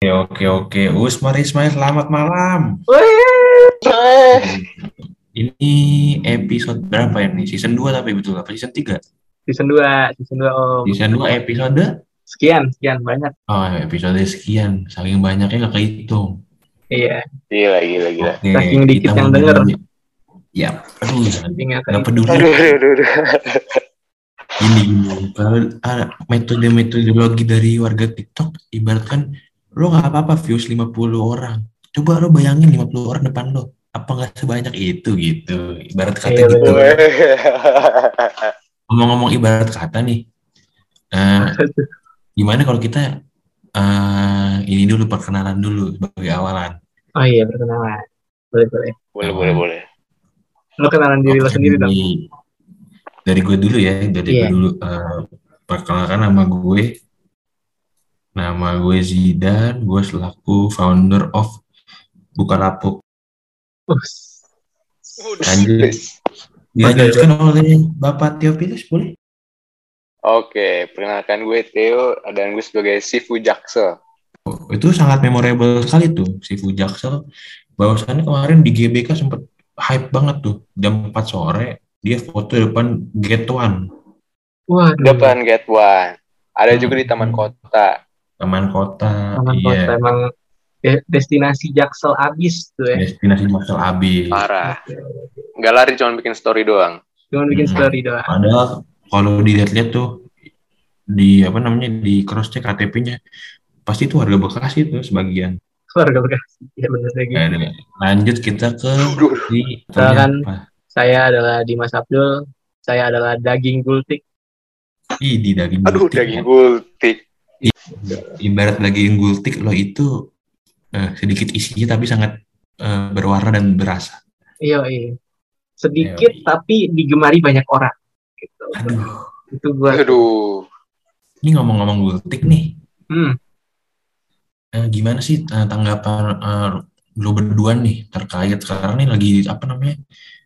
Oke, oke, oke. Usmar Ismail, selamat malam. Wih. Ini episode berapa ini? Season 2 tapi betul apa? Season 3? Season 2, season 2 Om. Season 2 episode? Sekian, sekian banyak. Oh, episode sekian. Saking banyaknya nggak kehitung. Iya, Gila, gila, gila. Oke, Saking dikit yang denger. Ya, aduh, nggak peduli. Aduh, aduh, aduh, gini. Kalau ada metode-metodologi dari warga TikTok, ibaratkan lo nggak apa-apa views 50 orang. Coba lo bayangin 50 orang depan lo. Apa nggak sebanyak itu gitu. Ibarat kata Iya, gitu. Ngomong-ngomong ibarat kata nih. eh, gimana kalau kita eh, ini dulu perkenalan dulu sebagai awalan. Oh iya, perkenalan. Boleh, boleh. boleh, boleh, boleh. Lo kenalan diri lo Oke, sendiri dong. dari- gue dulu ya, dari Iya. gue dulu. Eh, perkenalkan nama gue. Nama gue Zidan, gue selaku founder of Bukalapak. Us. Lanjut. Dilanjutkan oleh Bapak Theophilus, boleh? Oke, perkenalkan gue Theo dan gue sebagai Sifu Jaksel. Oh, itu sangat memorable sekali tuh, si Fujaksel. Bahwasannya kemarin di GBK sempat hype banget tuh. Jam 4 sore, dia foto depan Gate One. Waduh. Depan Gate One. Ada juga di Taman Hmm. Kota. Taman Kota, Taman iya. kota emang de- destinasi Jaksel abis tuh ya. Destinasi Jaksel Abi. Parah. Nggak lari, cuma bikin story doang. Cuma bikin Hmm. story doang. Padahal kalau dilihat-lihat tuh di apa namanya di cross check KTP-nya pasti itu warga Bekasi tuh sebagian. Keluarga Bekasi. Iya bener lagi. Nah. Lanjut kita ke Aduh. di Silakan. apa? Saya adalah Dimas Abdul. Saya adalah daging gultik. Ih, di daging Aduh, gultik daging ya. gultik. Ibarat daging gultik lo itu eh, sedikit isinya tapi sangat eh, berwarna dan berasa. Iya, iya. Sedikit Iya. tapi digemari banyak orang. Gitu. Aduh, Itu gua. Aduh. ini ngomong-ngomong gultik nih, Hmm. eh, gimana sih eh, tanggapan eh, lo berdua nih terkait sekarang nih lagi apa namanya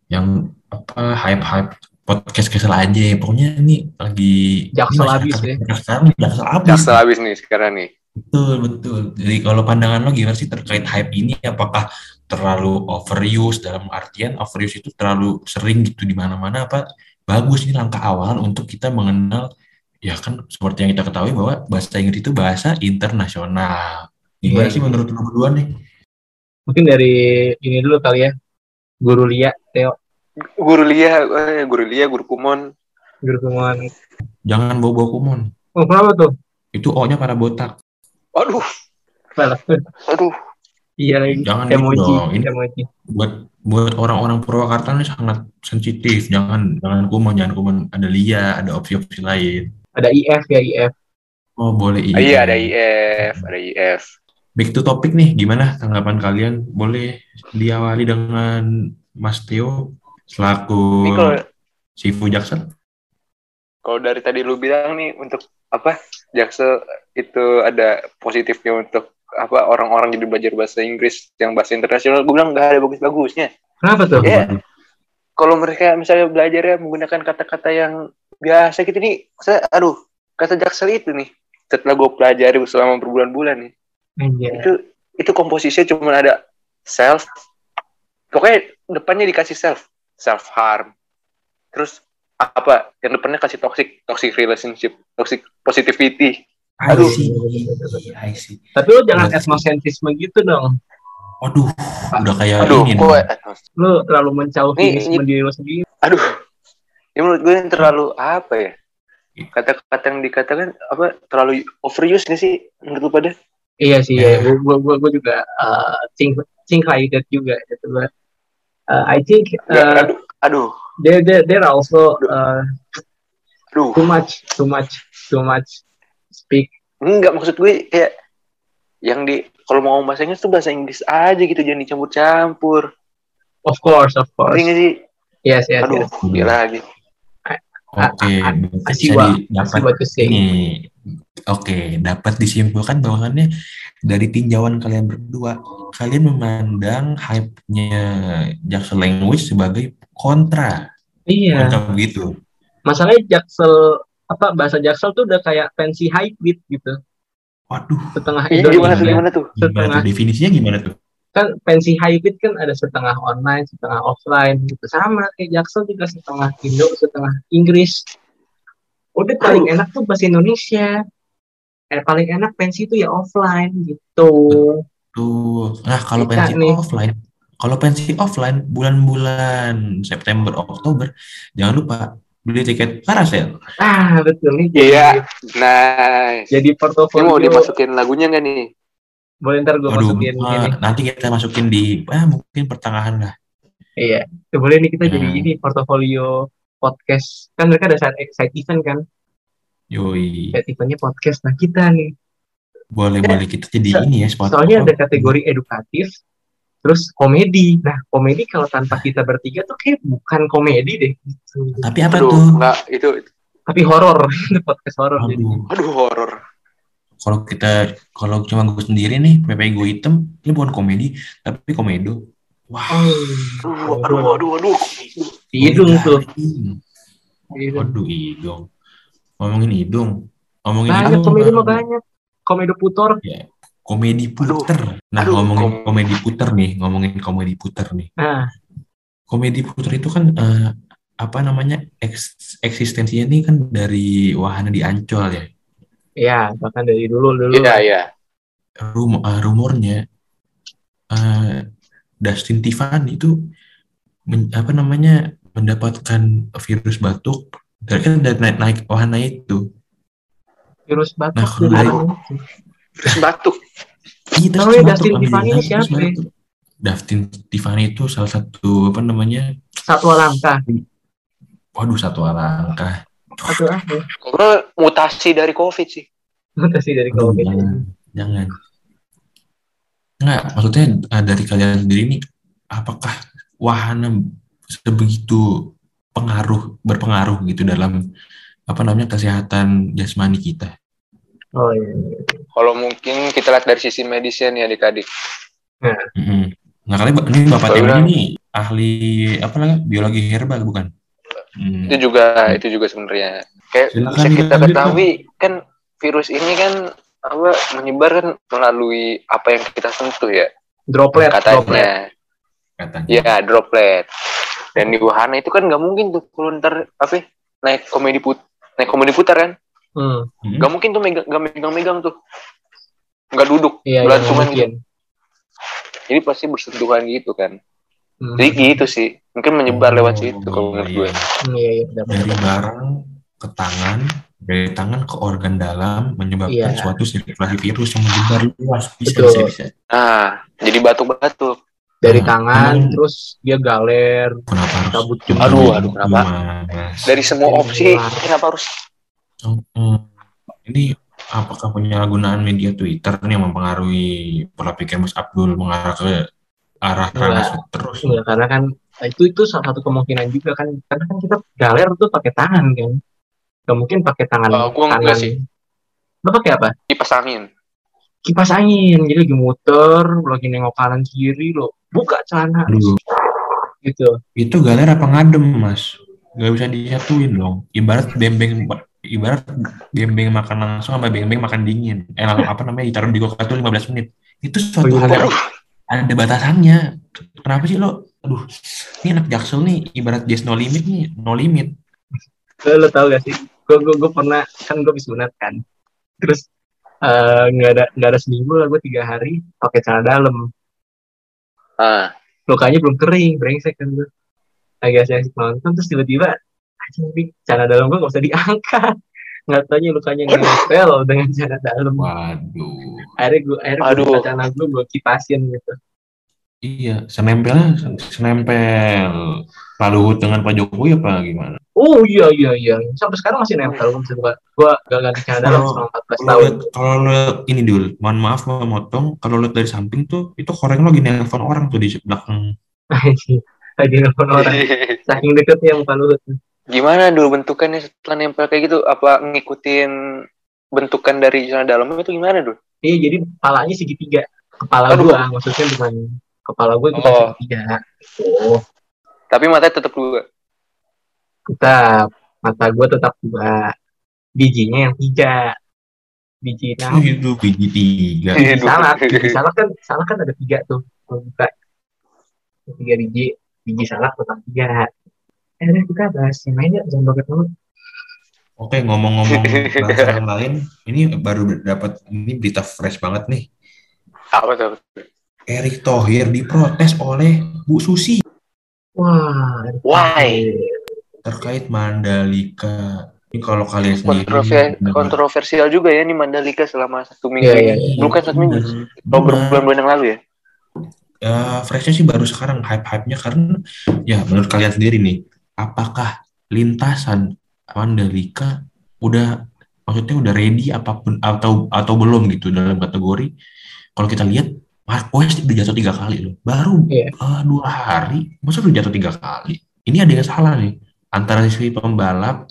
yang apa hype-hype podcast kesel aja pokoknya ini lagi Jaksel ini abis ya. sekarang jaksel abis Jaksel habis nih sekarang nih. betul betul jadi kalau pandangan lo gimana sih terkait hype ini apakah terlalu overuse dalam artian overuse itu terlalu sering gitu di mana-mana apa bagus ini langkah awal untuk kita mengenal ya kan seperti yang kita ketahui bahwa bahasa Inggris itu bahasa internasional gimana Iya, sih iya. menurut lo berdua nih Mungkin dari ini dulu kali ya. Guru Lia, Teo. Guru Lia, eh, Guru Lia, Guru Kumon. Guru Kumon. jangan bawa-bawa kumon Oh, kenapa tuh? itu O-nya pada botak Aduh, Salah. aduh. Iya lagi. Jangan gitu emoji. dong. Ini- Emoji. buat buat orang-orang Purwakarta ini sangat sensitif jangan jangan kumon jangan kumon ada lia ada opsi-opsi lain Ada IF ya, IF. oh boleh Ah, Iya, ada IF, ada IF. back to topik nih gimana tanggapan kalian boleh diawali dengan Mas Teo selaku Ini kalau Sifu Jaksel kalau dari tadi lu bilang nih untuk apa Jaksel itu ada positifnya untuk apa orang-orang jadi belajar bahasa Inggris yang bahasa internasional gue bilang nggak ada bagus-bagusnya Kenapa tuh? Iya. kalau mereka misalnya belajar ya menggunakan kata-kata yang biasa gitu nih saya aduh kata Jaksel itu nih setelah gue pelajari selama berbulan-bulan nih Anjir. itu itu komposisinya cuma ada self pokoknya depannya dikasih self self harm terus apa yang depannya kasih toxic toxic relationship toxic positivity I Aduh. see I see Tapi lo jangan etnosentrisme gitu dong. waduh udah kayak aduh ini gue nih. Lo terlalu Nih, diri lo sendiri. aduh ya menurut gue ini terlalu apa ya kata-kata yang dikatakan apa terlalu overuse gak sih menurut lu pada Iya sih, Ya. ya. gue gue gue juga uh, think think like that juga gitu. But, uh, I think Ya, uh, aduh aduh there there there also uh, aduh too much too much too much speak. enggak maksud gue kayak yang di kalau mau ngomong bahasa Inggris tuh bahasa Inggris aja gitu jangan dicampur-campur Of course, of course. sih Yes, yes, aduh yes. gila lagi oke say. ini oke dapat disimpulkan bahwasannya dari tinjauan kalian berdua kalian memandang hype-nya Jaksel Language sebagai kontra Iya. kontra begitu Masalahnya Jaksel apa bahasa Jaksel tuh udah kayak fancy hybrid gitu. Waduh, setengah Iya, Indonesia gimana tuh gimana tuh? gimana Setengah. tuh? Definisinya gimana tuh? Kan pensi hybrid kan ada setengah online setengah offline gitu sama kayak Jaksel juga setengah Indo setengah Inggris udah paling enak tuh bahasa Indonesia eh paling enak pensi itu ya offline gitu Tuh. Nah, kalau pensi nih. offline, kalau pensi offline bulan-bulan September, Oktober, jangan lupa beli tiket parasel. ah betul nih Iya. Nice. jadi Ini mau portofolio dimasukin lagunya nggak nih? Boleh ntar gue masukin ah, ini nanti kita masukin di, ah, mungkin pertengahan lah. iya Tuh, boleh nih kita jadi Hmm. ini portofolio podcast kan mereka ada side, side event kan Yoi, side eventnya podcast nah kita nih boleh-boleh kita jadi So- ini ya, spot. soalnya ada kategori edukatif terus komedi nah komedi kalau tanpa kita bertiga tuh kayak bukan komedi deh gitu. Tapi apa Aduh, tuh? nggak itu. tapi horor podcast horor jadi Aduh, Aduh horor. Kalau kita, kalau cuma gue sendiri nih, PPI gue hitam, ini bukan komedi, tapi komedo. Wah, Aduh, aduh, aduh, aduh. hidung tuh garing. Hidung. Waduh, hidung. Ngomongin hidung. Ngomongin banyak hidung, komedi mah banyak komedi putor Komedi puter. Nah, Aduh, ngomongin kom- komedi puter nih, ngomongin komedi puter nih. nah Komedi puter itu kan eh, apa namanya eks- eksistensinya ini kan dari wahana di Ancol ya. Ya bahkan dari dulu dulu Iya, iya. Rum eh, rumornya eh, Dustin Tiffany itu men- apa namanya mendapatkan virus batuk dari kan dari naik, naik wahana itu. virus batuk Nah, kalau dari? Terus batuk. Iya, Dustin ambil Tiffany ini siapa ya? batuk. Dustin Tiffany itu salah satu apa namanya? satwa langka Waduh, satu alangkah. Atau apa Kalau mutasi dari COVID sih. mutasi dari Aduh, covid jangan, jangan. Enggak, maksudnya eh, dari kalian sendiri nih, apakah wahana sebegitu pengaruh berpengaruh gitu dalam apa namanya kesehatan jasmani kita? oh iya Kalau mungkin kita lihat dari sisi medisnya nih adik-adik. Mm-mm. Nah, kali ini bapak Tim ini ahli apa namanya biologi herbal bukan? Hmm. Itu juga itu juga sebenarnya. Kayak Silakan bisa kita ketahui kan virus ini kan apa menyebar kan melalui apa yang kita sentuh ya droplet droplet katanya. Katanya. Ya droplet. Dan di wahana itu kan nggak mungkin tuh kalau ntar apa ya, naik komedi put naik komedi putar kan hmm. Hmm. nggak mungkin tuh megang nggak megang-megang tuh nggak duduk iya iya belantungan mungkin gitu. jadi pasti bersentuhan gitu kan Hmm. jadi gitu sih mungkin menyebar lewat situ Oh, kalau menurut gue iya. Hmm, iya iya benar. Dari barang ke tangan, dari tangan ke organ dalam menyebabkan Iya. suatu sirkulasi virus yang menyebar luas. Bisa, Betul. bisa, bisa. nah jadi batuk-batuk dari Nah, tangan terus dia galer Kenapa harus? Cabut jemput Aduh, aduh, kenapa? Mas? dari semua opsi kenapa harus Hmm. Ini apakah penyalahgunaan media Twitter nih yang mempengaruhi pola pikir Mas Abdul mengarah ke arah Enggak. ranah terus? Enggak, karena kan itu itu salah satu kemungkinan juga kan karena kan kita galer tuh pakai tangan kan nggak mungkin pakai tangan Oh, gua enggak tangan sih. lo pakai apa kipas angin kipas angin jadi lagi muter lagi nengok kanan kiri lo buka celana Aduh, gitu itu galer apa ngadem, Mas? Gak bisa disatuin dong. Ibarat bembeng ibarat bembeng makan langsung sama bembeng makan dingin. Eh, apa namanya ditaruh di kulkas tuh 15 menit. Itu suatu Oh, iya. hal yang ada batasannya. Kenapa sih lo? Aduh, ini anak jaksel nih, ibarat just no limit nih, no limit. lo, lo tau gak sih gue gue gue pernah kan gue habis sunat kan terus eh, nggak ada nggak ada seminggu lah gue tiga hari pakai celana dalam ah lukanya belum kering brengsek kan gue lagi asik nonton terus tiba-tiba aja nih celana dalam gue gak usah diangkat nggak tanya lukanya nempel dengan celana dalam. Waduh. akhirnya gue akhirnya gue Aduh. buka celana gue gue kipasin gitu. Iya, senempelnya senempel Pak Luhut dengan Pak Jokowi apa gimana? oh iya iya iya. Sampai sekarang masih nempel gue buka gue gak ganti celana dalam selama 14 Kalau tahun. kalau lihat ini dulu, mohon maaf memotong, kalau lihat dari samping tuh, itu koreng lo lagi nelpon orang tuh di belakang. lagi nelfon orang. Saking deketnya muka lu gimana dulu bentukannya setelah nempel kayak gitu? Apa ngikutin bentukan dari celana dalamnya itu gimana dulu? Iya jadi kepalanya segitiga. Kepala Aduh. gua maksudnya bukan kepala gue itu Oh. segitiga. Oh. Tapi matanya tetap dua? Tetap. Mata gue tetap dua. Bijinya yang tiga. Biji enam. Itu biji tiga. Iya. biji salak biji salak kan salak kan ada tiga tuh. Kalau buka. Tiga biji. Biji salak total tiga udah kita bahas yang lain ya jangan banget banget Oke, ngomong-ngomong bahasa yang lain, ini baru dapat ini berita fresh banget nih. Apa tuh? Erick Thohir diprotes oleh Bu Susi wah Why? terkait Mandalika. Ini kalau kalian sendiri kontroversial juga ya nih Mandalika selama satu minggu Iya, ini. iya. Bukan satu minggu, Bener, oh berbulan-bulan yang lalu ya. Ya, freshnya sih baru sekarang hype-hype-nya karena ya menurut kalian sendiri nih, apakah lintasan Mandalika udah maksudnya udah ready apa pun atau atau belum gitu dalam kategori. Kalau kita lihat Marquez udah jatuh tiga kali loh. Baru Iya. eh, dua hari masa udah jatuh tiga kali? Ini ada yang salah nih antara si pembalap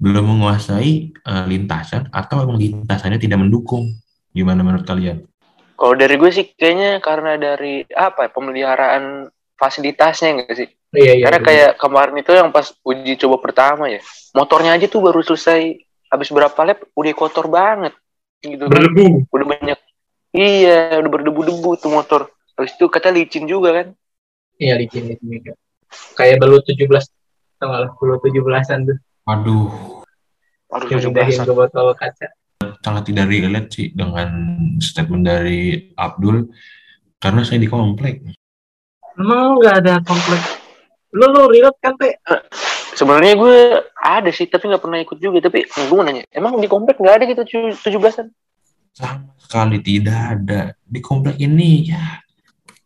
belum menguasai eh, lintasan atau emang lintasannya tidak mendukung. Gimana menurut kalian? Kalau dari gue sih kayaknya karena dari apa ya, pemeliharaan fasilitasnya enggak sih? Iya iya Karena bener. kayak kemarin itu yang pas uji coba pertama ya, motornya aja tuh baru selesai habis berapa lap udah kotor banget gitu. kan. berdebu Udah banyak. Iya, udah berdebu-debu tuh motor. Habis itu kata licin juga kan. iya licin licin juga kayak belut 17 tau gak lah belut 17an tuh aduh Aduh, yang 17 pindahin ke botol kaca sangat tidak relate sih dengan statement dari Abdul karena saya di komplek emang nggak ada kompleks lu lu relate kan pe Sebenarnya gue ada sih, tapi nggak pernah ikut juga. Tapi gue mau nanya, emang di komplek nggak ada gitu tu- 17-an? sama sekali tidak ada di komplek ini ya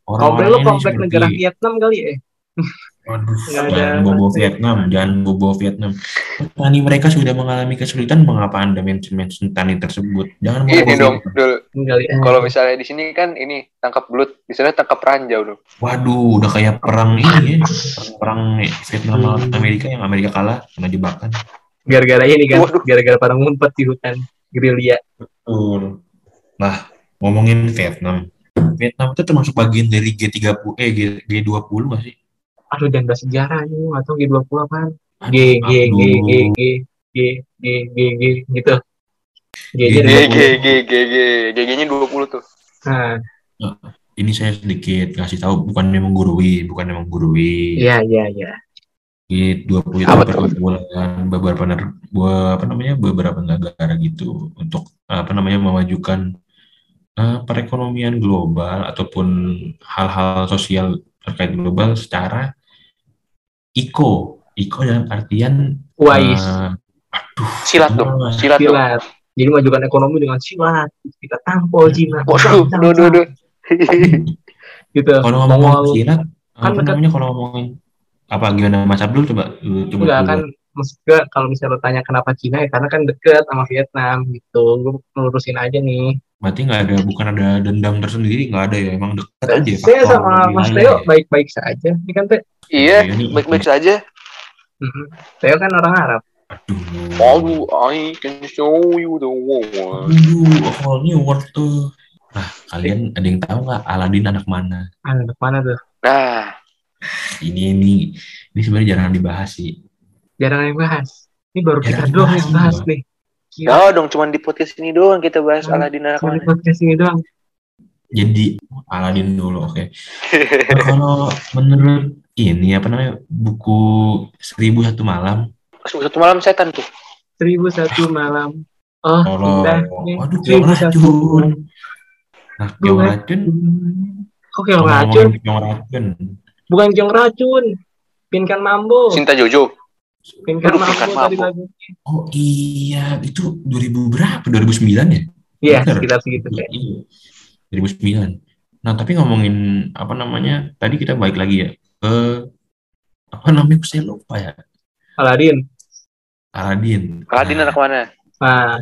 komplek orang-orang lu ini komplek seperti negara Vietnam kali ya Waduh, ada jangan bobo. Vietnam, jangan bobo Vietnam. Petani mereka sudah mengalami kesulitan, mengapa Anda mention-mention tani tersebut? Jangan Ini bobo dong. Dul. kali eh. Kalau misalnya di sini kan ini tangkap belut, di sana tangkap ranjau dong. Waduh, udah kayak perang ini ya, perang Vietnam lawan Hmm. Amerika yang Amerika kalah kena jebakan. gara-gara ini kan Waduh. gara-gara pada ngumpet di hutan gerilya Betul. Nah, ngomongin Vietnam. Vietnam itu termasuk bagian dari G30 eh G, G20 nggak sih? Aduh dan bahas sejarahnya atau G20 apaan G G G G. G G G G G gitu G G, nya G, G, G, G, G, G, G-nya 20 tuh. nah Ini saya sedikit ngasih tahu bukan memang menggurui, bukan memang menggurui. iya iya iya G20 itu Apa perkumpulan beberapa apa namanya beberapa negara gitu untuk apa namanya memajukan eh, perekonomian global ataupun hal-hal sosial terkait global secara eco, eco dalam artian wise eh, aduh Silat dong, gimana? silat dong. silat. Jadi majukan ekonomi dengan silat. Kita tampol Cina Waduh, Cang, duh, duh, gitu. Kalau ngomongin Mongol silat, Kan apa namanya kalau ngomongin apa gimana Mas Abdul? Coba coba enggak dulu. kan maksudnya kalau misalnya lo tanya kenapa Cina ya karena kan deket sama Vietnam gitu. Gue melurusin aja nih Berarti nggak ada bukan ada dendam tersendiri nggak ada ya emang dekat aja saya faktor sama Mas Teo ya. baik-baik saja ini kan Teh Iya, baik-baik saja. Teo kan orang Arab Aduh. Aduh, I can show you the world. Aduh, whole new world tuh. Nah, kalian ada yang tahu nggak Aladin anak mana? anak mana tuh Nah, Ini ini ini sebenarnya jarang dibahas sih. jarang yang bahas ini baru kita doang dibahas, yang bahas nih Gila, ya dong, cuman di podcast ini doang kita bahas Hmm. Aladin cuma di podcast ini doang Jadi Aladin dulu, oke. Nah, kalau menurut ini apa namanya buku Seribu Satu Malam, Satu malam setan tuh. seribu satu malam oh kalau indahnya waduh seribu satu racun. malam. Nah, keong Gua- racun, kok kalau racun keong racun, bukan keong racun pinkan mambo Cinta Jojo. Pinkan Aduh, tadi lagu oh iya itu 2000 berapa? 2009 ya? iya sekitar segitu kayak Iya. 2009. Nah, tapi ngomongin apa namanya? Tadi kita balik lagi ya ke apa namanya? Saya lupa ya. Aladin Aladin. Aladin Nah, anak mana? nah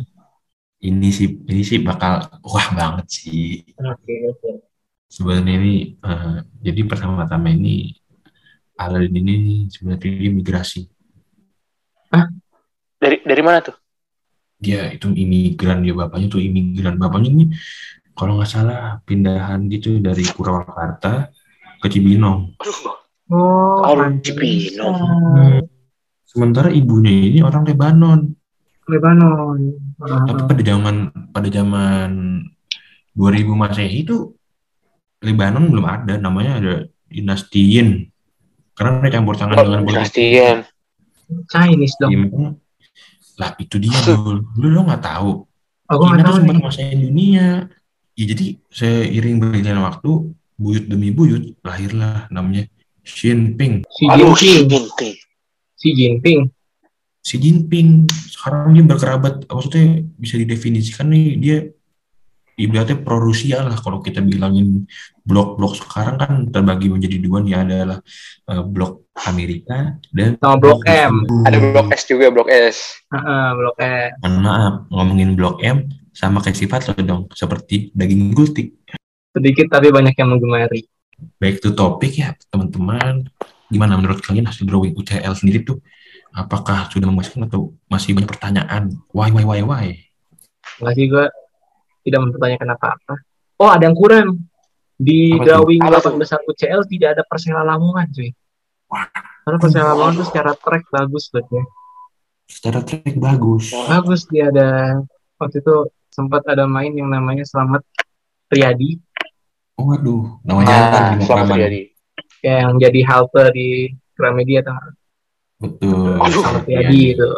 ini sih ini sih bakal wah banget sih. oke oke Sebenarnya ini eh, jadi pertama-tama ini Aladin ini sebenarnya dia migrasi. Dari dari mana tuh? Dia itu imigran dia bapaknya tuh imigran. Bapaknya ini kalau nggak salah pindahan gitu dari Purwakarta ke Cibinong. Aduh, oh Oh, pantesan. Cibinong. Sementara ibunya ini orang Lebanon. Lebanon. Tapi pada zaman pada zaman 2000 Masehi itu Lebanon belum ada, namanya ada dinastiin. Karena ada campur tangan Oh, dengan politik. Chinese Iya, dong. memang. Lah itu dia dulu. Lu lo nggak tahu. Aku nggak tahu sempat menguasai dunia. Ya jadi seiring berjalannya waktu, buyut demi buyut, lahirlah namanya Xi Jinping. Si Jinping. Si Jinping. Xi Jinping sekarang dia berkerabat, maksudnya bisa didefinisikan nih dia ibaratnya pro Rusia lah kalau kita bilangin blok-blok sekarang kan terbagi menjadi dua nih adalah eh, blok Amerika dan Sama blok M. Rusia. Ada blok S juga, blok S. Heeh, blok E. Mohon maaf, ngomongin blok M sama kayak sifat lo dong, seperti daging gultik. Sedikit tapi banyak yang menggemari. Baik itu topik ya teman-teman. Gimana menurut kalian hasil drawing UCL sendiri tuh? Apakah sudah memuaskan atau masih banyak pertanyaan? Why, why, why, why? Masih gue tidak mempertanyakan apa-apa. Oh, ada yang kurang. Di Apa drawing Apa? 8 besar UCL tidak ada Persela Lamongan, cuy. Wah. Karena Persela Lamongan tuh secara track bagus buatnya. Secara track bagus. Bagus dia ada waktu itu sempat ada main yang namanya Selamat Priyadi Oh, waduh, namanya Ah, di selamat Matraman. terjadi. yang jadi halte di Gramedia tuh Betul. Aduh. Selamat Priyadi itu.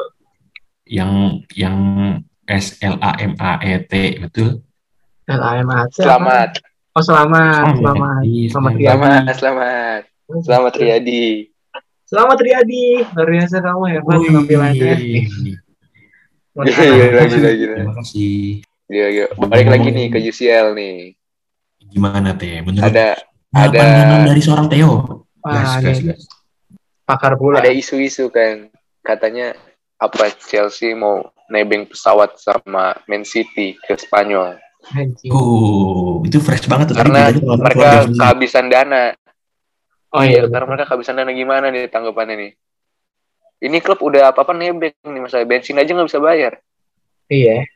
Yang yang S L A M A E T betul. LAMAT. Selamat. Oh, selamat. Selamat. Iya, Selamat iya. Riyadi. Selamat, selamat. Selamat Riyadi. Selamat Riyadi. Luar biasa kamu hebat Wih. penampilannya. Gila, gila, gila. Terima kasih. Gila, gila. Balik lagi nih ke UCL nih. Gimana teh? Menurut Ada ada- pandangan dari seorang Theo. Wah, Gas, gas, gas. pakar bola. ada isu-isu kan katanya apa Chelsea mau nebeng pesawat sama Man City ke Spanyol Anjing. Oh, itu fresh banget tuh. Tadi karena keluar- mereka kehabisan dana. Oh iya, Karena mereka kehabisan dana gimana nih tanggapannya nih? Ini klub udah apa-apa nebeng nih masalah bensin aja nggak bisa bayar. iya.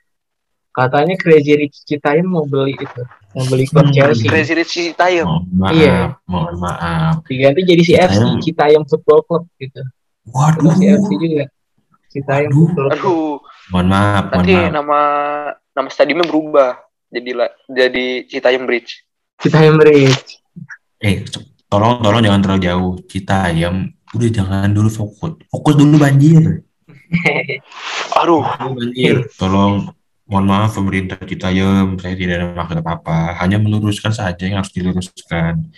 Katanya Crazy Rich Citayam mau beli itu, mau beli klub Hmm. Chelsea. Crazy Rich Citayam. Mohon maaf, Iya. mohon maaf. Diganti jadi CFC Citayam. Citayam Football Club gitu. Waduh, Atau CFC juga. Citayam Aduh. Football Club. Aduh, mohon maaf, mohon nanti maaf. nama nama stadiumnya berubah jadi la- jadi Citayam Bridge. Citayam Rich. Eh, tolong, tolong jangan terlalu jauh. Kita ayam, udah jangan dulu fokus. Fokus dulu banjir. Aduh, Dulu banjir. Tolong, mohon maaf pemerintah Citayam, saya tidak ada maksud apa-apa. Hanya meluruskan saja yang harus diluruskan.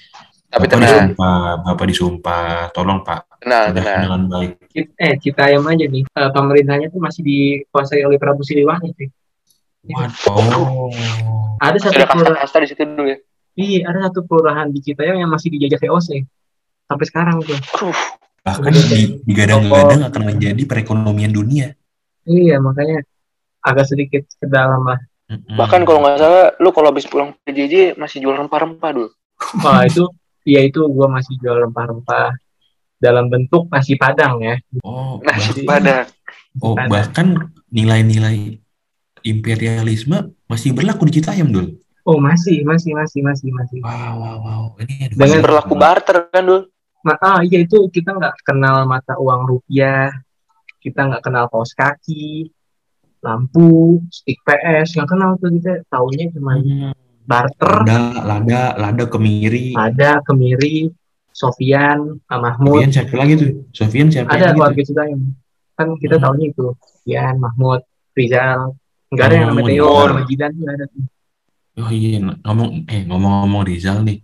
tapi Bapak tenang, disumpah, Bapak disumpah. Tolong Pak, udah tenang. dengan baik. Eh, Citayam aja nih. Eh, pemerintahnya tuh masih dikuasai oleh Prabu Siliwangi sih. Waduh. Ada satu kelurahan, kasta-kasta di situ dulu ya. iya, ada satu kelurahan di Citayam yang masih dijajah VOC. Sampai sekarang tuh. Aduh, Bahkan di- digadang-gadang akan menjadi perekonomian dunia. Iya, makanya agak sedikit ke dalam lah. Bahkan kalau nggak salah, lu kalau habis pulang ke JJ masih jual rempah-rempah dulu. Wah, itu ya itu gua masih jual rempah-rempah dalam bentuk nasi padang ya. Oh, Nasi bahkan, padang. oh, Padang. bahkan nilai-nilai imperialisme masih berlaku di Citayam dulu. Oh, masih, masih, masih, masih, masih. Wow, wow, wow. Ini Dengan- berlaku barter kan dulu. Ma- ah, iya itu kita nggak kenal mata uang rupiah, kita nggak kenal kaos kaki, lampu, stick PS, nggak kenal tuh kita taunya cuma Hmm. barter, Lada, lada, lada kemiri. ada kemiri, Sofian, ah, Mahmud, Sofian siapa lagi tuh? Sofian siapa ada lagi keluarga tuh? Citayam. Kan kita Hmm. taunya itu, Sofian, Mahmud, Rizal, nggak ada yang namanya Oh, iya. nama Jidan tuh ada tuh. Oh iya, ngomong eh ngomong-ngomong Rizal nih.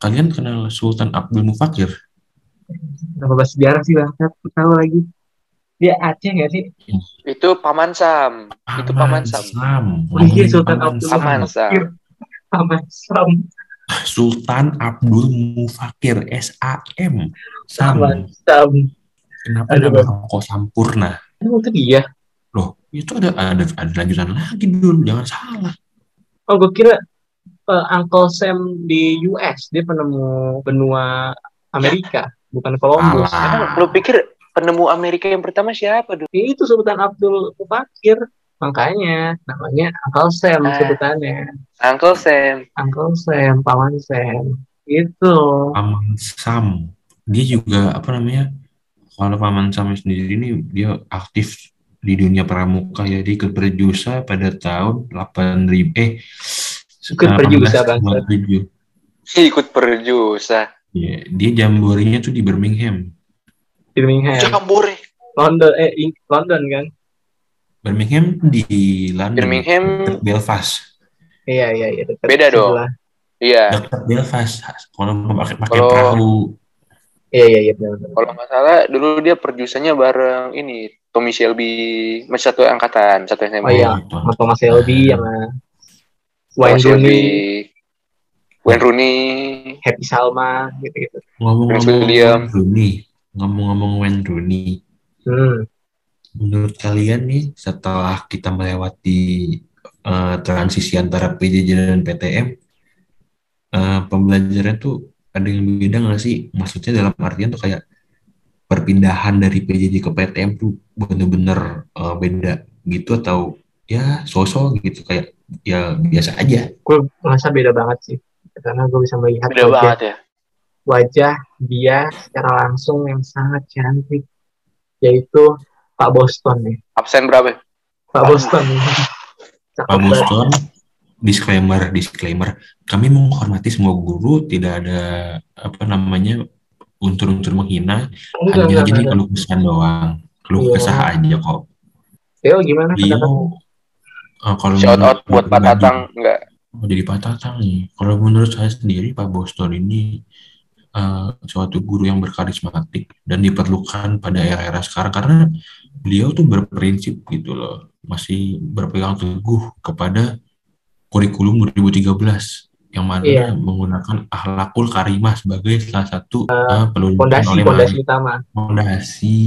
Kalian kenal Sultan Abdul Mufakir? Nama bahasa sejarah sih bang, Aku tahu lagi. Dia Aceh nggak sih? Itu Paman Sam. Itu Paman Sam. Sam. Oh, iya, Sultan Paman Abdul Sam. Paman Sam. Paman Sam. Sultan Abdul Mufakir SAM. Sam. Sam. Kenapa Aduh, nama Rongko Sampurna? Emang itu dia. Loh, itu ada ada ada lanjutan lagi dulu, jangan salah. Oh, gue kira eh, Uncle Sam di US dia penemu benua Amerika, bukan Columbus. Lu pikir penemu Amerika yang pertama siapa dulu? Ya, itu Sultan Abdul Fakir. Makanya namanya Uncle Sam Ah. sebutannya. Uncle Sam. Uncle Sam, Paman Sam. Itu. Paman Sam. Dia juga apa namanya? Kalau Paman Sam sendiri ini dia aktif di dunia pramuka ya dia ikut berjusa pada tahun 8000 eh Ikut berjusa, Bang. 1897. Ikut perjusa. Iya, dia jamborinya tuh di Birmingham. Birmingham, Jambore. London, eh London kan? Birmingham di London. Birmingham. dekat Belfast. Iya iya iya. dekat Beda dong. Iya. Dekat Belfast. Kalau mau pakai pakai Kalau- perahu. Iya iya iya benar. benar. Kalau nggak salah dulu dia perjusanya bareng ini Tommy Shelby masih satu angkatan satu SMA. Oh iya, Gitu. sama Thomas Shelby sama Wayne Shelby, Rooney, Wayne Rooney, Happy Salma gitu-gitu. Prince Ngomong-ngomong William. Wayne Rooney, ngomong-ngomong Wayne Rooney, Hmm. Menurut kalian nih setelah kita melewati eh, transisi antara PJJ dan PTM, eh, pembelajaran tuh ada yang beda nggak sih? Maksudnya dalam artian tuh kayak perpindahan dari PJJ ke PTM tuh bener-bener eh, beda gitu atau ya sosok gitu kayak ya biasa aja. Gue merasa beda banget sih. Karena gue bisa melihat beda wajah, banget ya. wajah dia secara langsung yang sangat cantik. Yaitu Pak Boston nih. Absen berapa? Pak Boston. Pak. Boston, disclaimer, disclaimer. Kami menghormati semua guru, tidak ada apa namanya unsur-unsur menghina. Enggak, Hanya enggak, enggak. keluh kesah doang, keluh Iya. kesah aja kok. Teo gimana pendapatnya? Beliau eh, kalau Shout out buat Pak Tatang enggak? oh, jadi Pak Tatang nih. Kalau menurut saya sendiri Pak Boston ini eh, suatu guru yang berkarismatik dan diperlukan pada era-era sekarang karena beliau tuh berprinsip gitu loh, masih berpegang teguh kepada kurikulum 2013 yang mana Iya. menggunakan akhlakul karimah sebagai salah satu eh, peluncuran Pondasi oleh pondasi utama. Fondasi.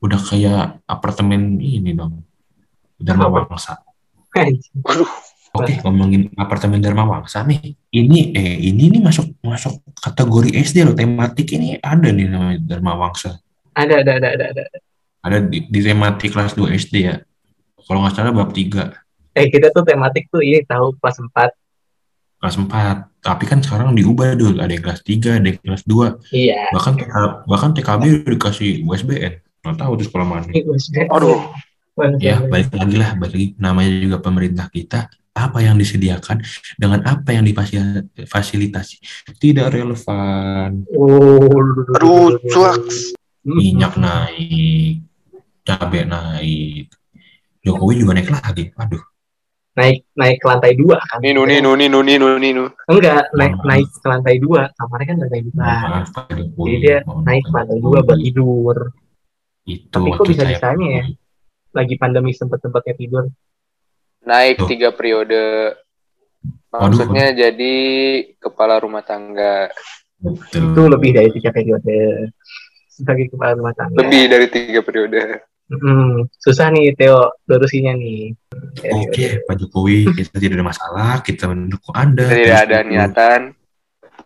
Udah kayak apartemen ini dong. Wangsa. Waduh, Oke, ngomongin apartemen Dharma Wangsa nih. Ini eh ini nih masuk masuk kategori SD loh. Tematik ini ada nih namanya Dharma Wangsa. Ada ada ada ada ada. Ada di, di tematik kelas 2 SD ya. Kalau nggak salah bab 3, Eh kita tuh tematik tuh ini tahu kelas 4. kelas 4. Tapi kan sekarang diubah dulu. Ada yang kelas 3, ada yang kelas 2. Iya. Bahkan bahkan TKB udah dikasih USBN. Nggak tahu tuh sekolah mana. Gue Aduh. Ya, balik lagi lah, balik lagi. Namanya juga pemerintah kita, apa yang disediakan dengan apa yang difasilitasi tidak relevan. Oh, aduh, cuaks. Minyak naik, cabai naik, Jokowi juga naik lagi. Aduh, naik naik ke lantai dua kan Ninu, ninu, ninu, ninu, ninu. enggak naik Maaf. naik ke lantai dua kamarnya kan lantai dua jadi dia naik ke lantai dua buat tidur Itu Tapi kok bisa saya- bisanya ya? lagi pandemi sempet sempetnya tidur Naik Tuh. tiga periode. Maksudnya jadi kepala rumah tangga. Betul. itu lebih dari tiga periode sebagai kepala rumah tangga Lebih dari tiga periode. Hmm, susah nih Theo lurusinya nih Oke, Pak Jokowi, kita tidak ada masalah, kita mendukung Anda. Tidak ada niatan.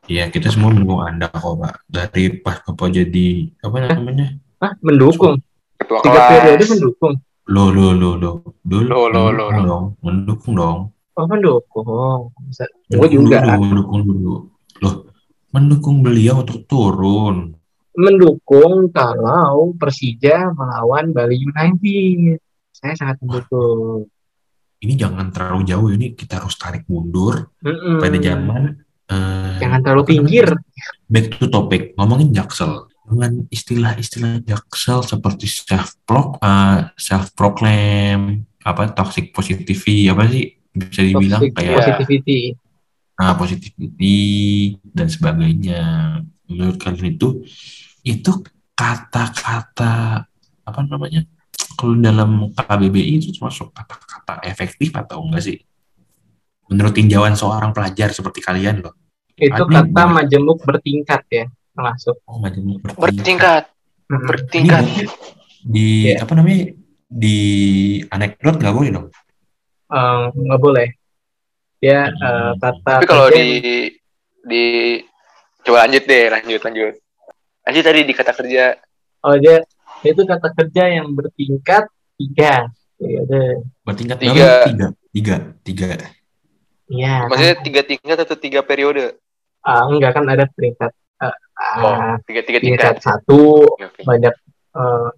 Iya, kita semua mendukung Anda kok, Pak. Dari pas Bapak jadi apa namanya? ah mendukung Ketua tiga periode mendukung Lo lo lo lo dulu Lo, lo, lo, mendukung lo. dong, mendukung dong. oh mendukung gue juga dulu, mendukung dulu. Loh, mendukung beliau untuk turun. mendukung kalau Persija melawan Bali United saya sangat mendukung Ini jangan terlalu jauh, ini kita harus tarik mundur Mm-mm. pada zaman eh, jangan terlalu pinggir? Back to topic, ngomongin Jaksel dengan istilah-istilah Jaksel seperti self pro, self proclaim, apa toxic positivity, apa sih bisa dibilang Toxic kayak positivity nah, positivity dan sebagainya. Menurut kalian itu itu kata-kata apa namanya? Kalau dalam KBBI itu termasuk kata-kata efektif atau enggak sih? Menurut tinjauan seorang pelajar seperti kalian loh. itu Ada kata majemuk bertingkat ya termasuk Oh, Bertingkat. Mm-mm. Ini Bertingkat. berarti di Iya. apa namanya? Di anekdot nggak boleh dong? Eh, nggak boleh ya Hmm. eh, kata Tapi kalau di di coba lanjut deh, lanjut lanjut. Lanjut tadi di kata kerja. oh dia itu kata kerja yang bertingkat tiga periode Bertingkat Tiga. tiga, tiga, tiga. Iya, Maksudnya tiga tingkat atau tiga periode? ah, enggak kan ada peringkat eh, Oh, ah, tiga tiga tingkat tingkat. satu banyak eh,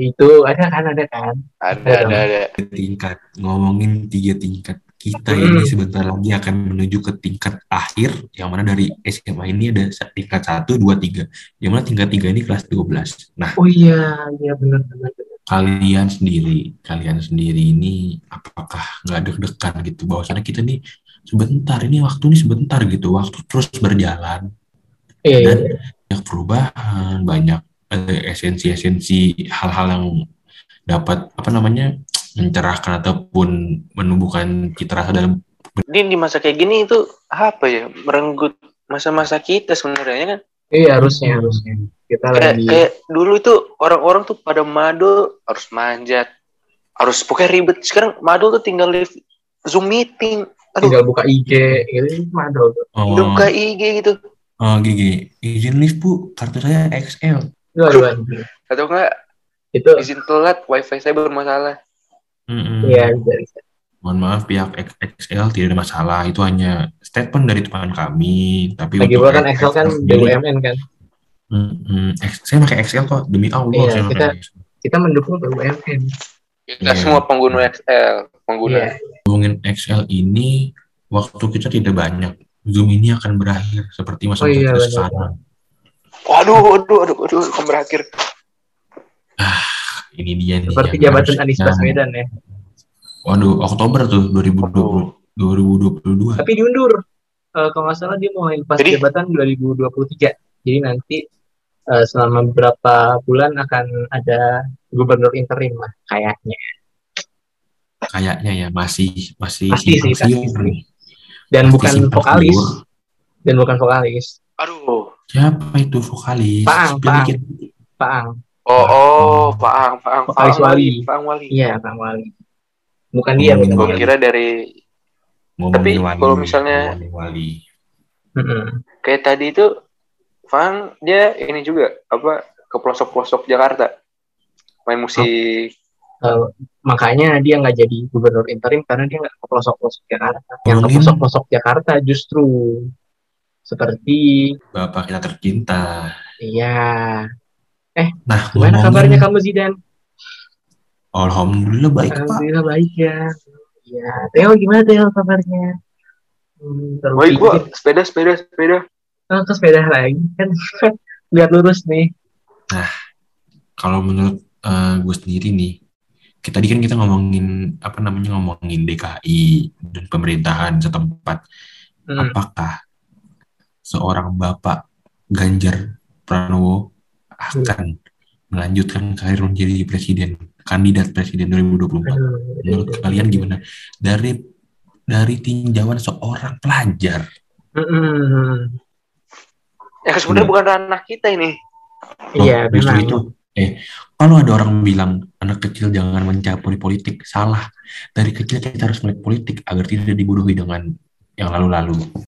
itu ada kan ada kan Ada, Ada. ada, ada. tingkat ngomongin tiga tingkat kita Hmm. ini sebentar lagi akan menuju ke tingkat akhir yang mana dari SMA ini ada tingkat 1, 2, 3 yang mana tingkat 3 ini kelas 12 nah oh iya iya benar benar benar. kalian sendiri kalian sendiri ini apakah nggak deg-degan gitu bahwasannya kita nih sebentar ini waktu ini sebentar gitu waktu terus berjalan iya iya dan banyak perubahan banyak eh, esensi-esensi hal-hal yang dapat apa namanya mencerahkan ataupun menumbuhkan cita rasa dalam Ini di masa kayak gini itu apa ya? Merenggut masa-masa kita sebenarnya ya kan? iya harusnya harusnya kita Kayak, lagi kayak dulu itu orang-orang tuh pada madu harus manjat, harus pokoknya ribet. Sekarang madu tuh tinggal live Zoom meeting. Aduh, tinggal buka IG itu madol tuh oh, buka IG gitu. Oh gigi. Izin lift bu. Kartu saya XL Aduh, anjing. Atau enggak itu izin telat, wifi saya bermasalah. Iya bisa bisa. Mohon maaf pihak XL tidak ada masalah. Itu hanya statement dari teman kami. Tapi lagi pula kan Excel kan BUMN kan. X- saya pakai XL kok. Demi Allah Iya, saya kita- XL. kita mendukung BUMN Kita Iya. semua pengguna XL, pengguna. iya. Ngomongin XL ini waktu kita tidak banyak Zoom ini akan berakhir seperti masa Oh iya, sekarang. Waduh, waduh, waduh, waduh, akan berakhir. ini dia nih seperti jabatan Anies Baswedan ya. Waduh Oktober tuh 2020 2022 tapi diundur. Eh, kalau nggak salah dia mau lepas Jadi- jabatan 2023 jadi nanti eh, selama beberapa bulan akan ada gubernur interim lah kayaknya. Kayaknya ya masih masih Pasti sih, simpang pasti siur sih. nih. Dan bukan vokalis dan bukan vokalis Aduh. siapa itu vokalis Paang, Paang. dikit. Pak Ang Oh, oh, Paang, Paang, Vokalis Paang Wali. Paang Wali. iya Pak Wali bukan dia bukan Gue Wali. kira dari ngomongin Tapi wali, kalau misalnya- wali Mm-mm. kayak tadi itu Fang dia ini juga apa ke pelosok-pelosok Jakarta main musik Eh, makanya dia nggak jadi gubernur interim karena dia nggak ke pelosok-pelosok Jakarta. Yang ke Ngomongin- pelosok-pelosok Jakarta justru seperti bapak kita tercinta. Iya. Nah gimana ngomongin- kabarnya kamu Zidan? Alhamdulillah baik pak. Alhamdulillah baik ya. Iya, Teo gimana Teo kabarnya? Hmm, terus Baik gua. sepeda sepeda sepeda. Oh, ke sepeda lagi. Kan lihat lurus nih. kalau menurut eh, gue sendiri nih kita tadi kan kita ngomongin apa namanya ngomongin DKI dan pemerintahan setempat Hmm. apakah seorang bapak Ganjar Pranowo akan melanjutkan karir menjadi presiden kandidat presiden 2024 Aduh, menurut kalian gimana dari dari tinjauan seorang pelajar Mm-mm. Ya sebenarnya Hmm. bukan ranah kita ini. Iya, memang. itu eh kalau ada orang bilang anak kecil jangan mencampuri politik. Salah. Dari kecil kita harus melihat politik agar tidak dibodohi dengan yang lalu-lalu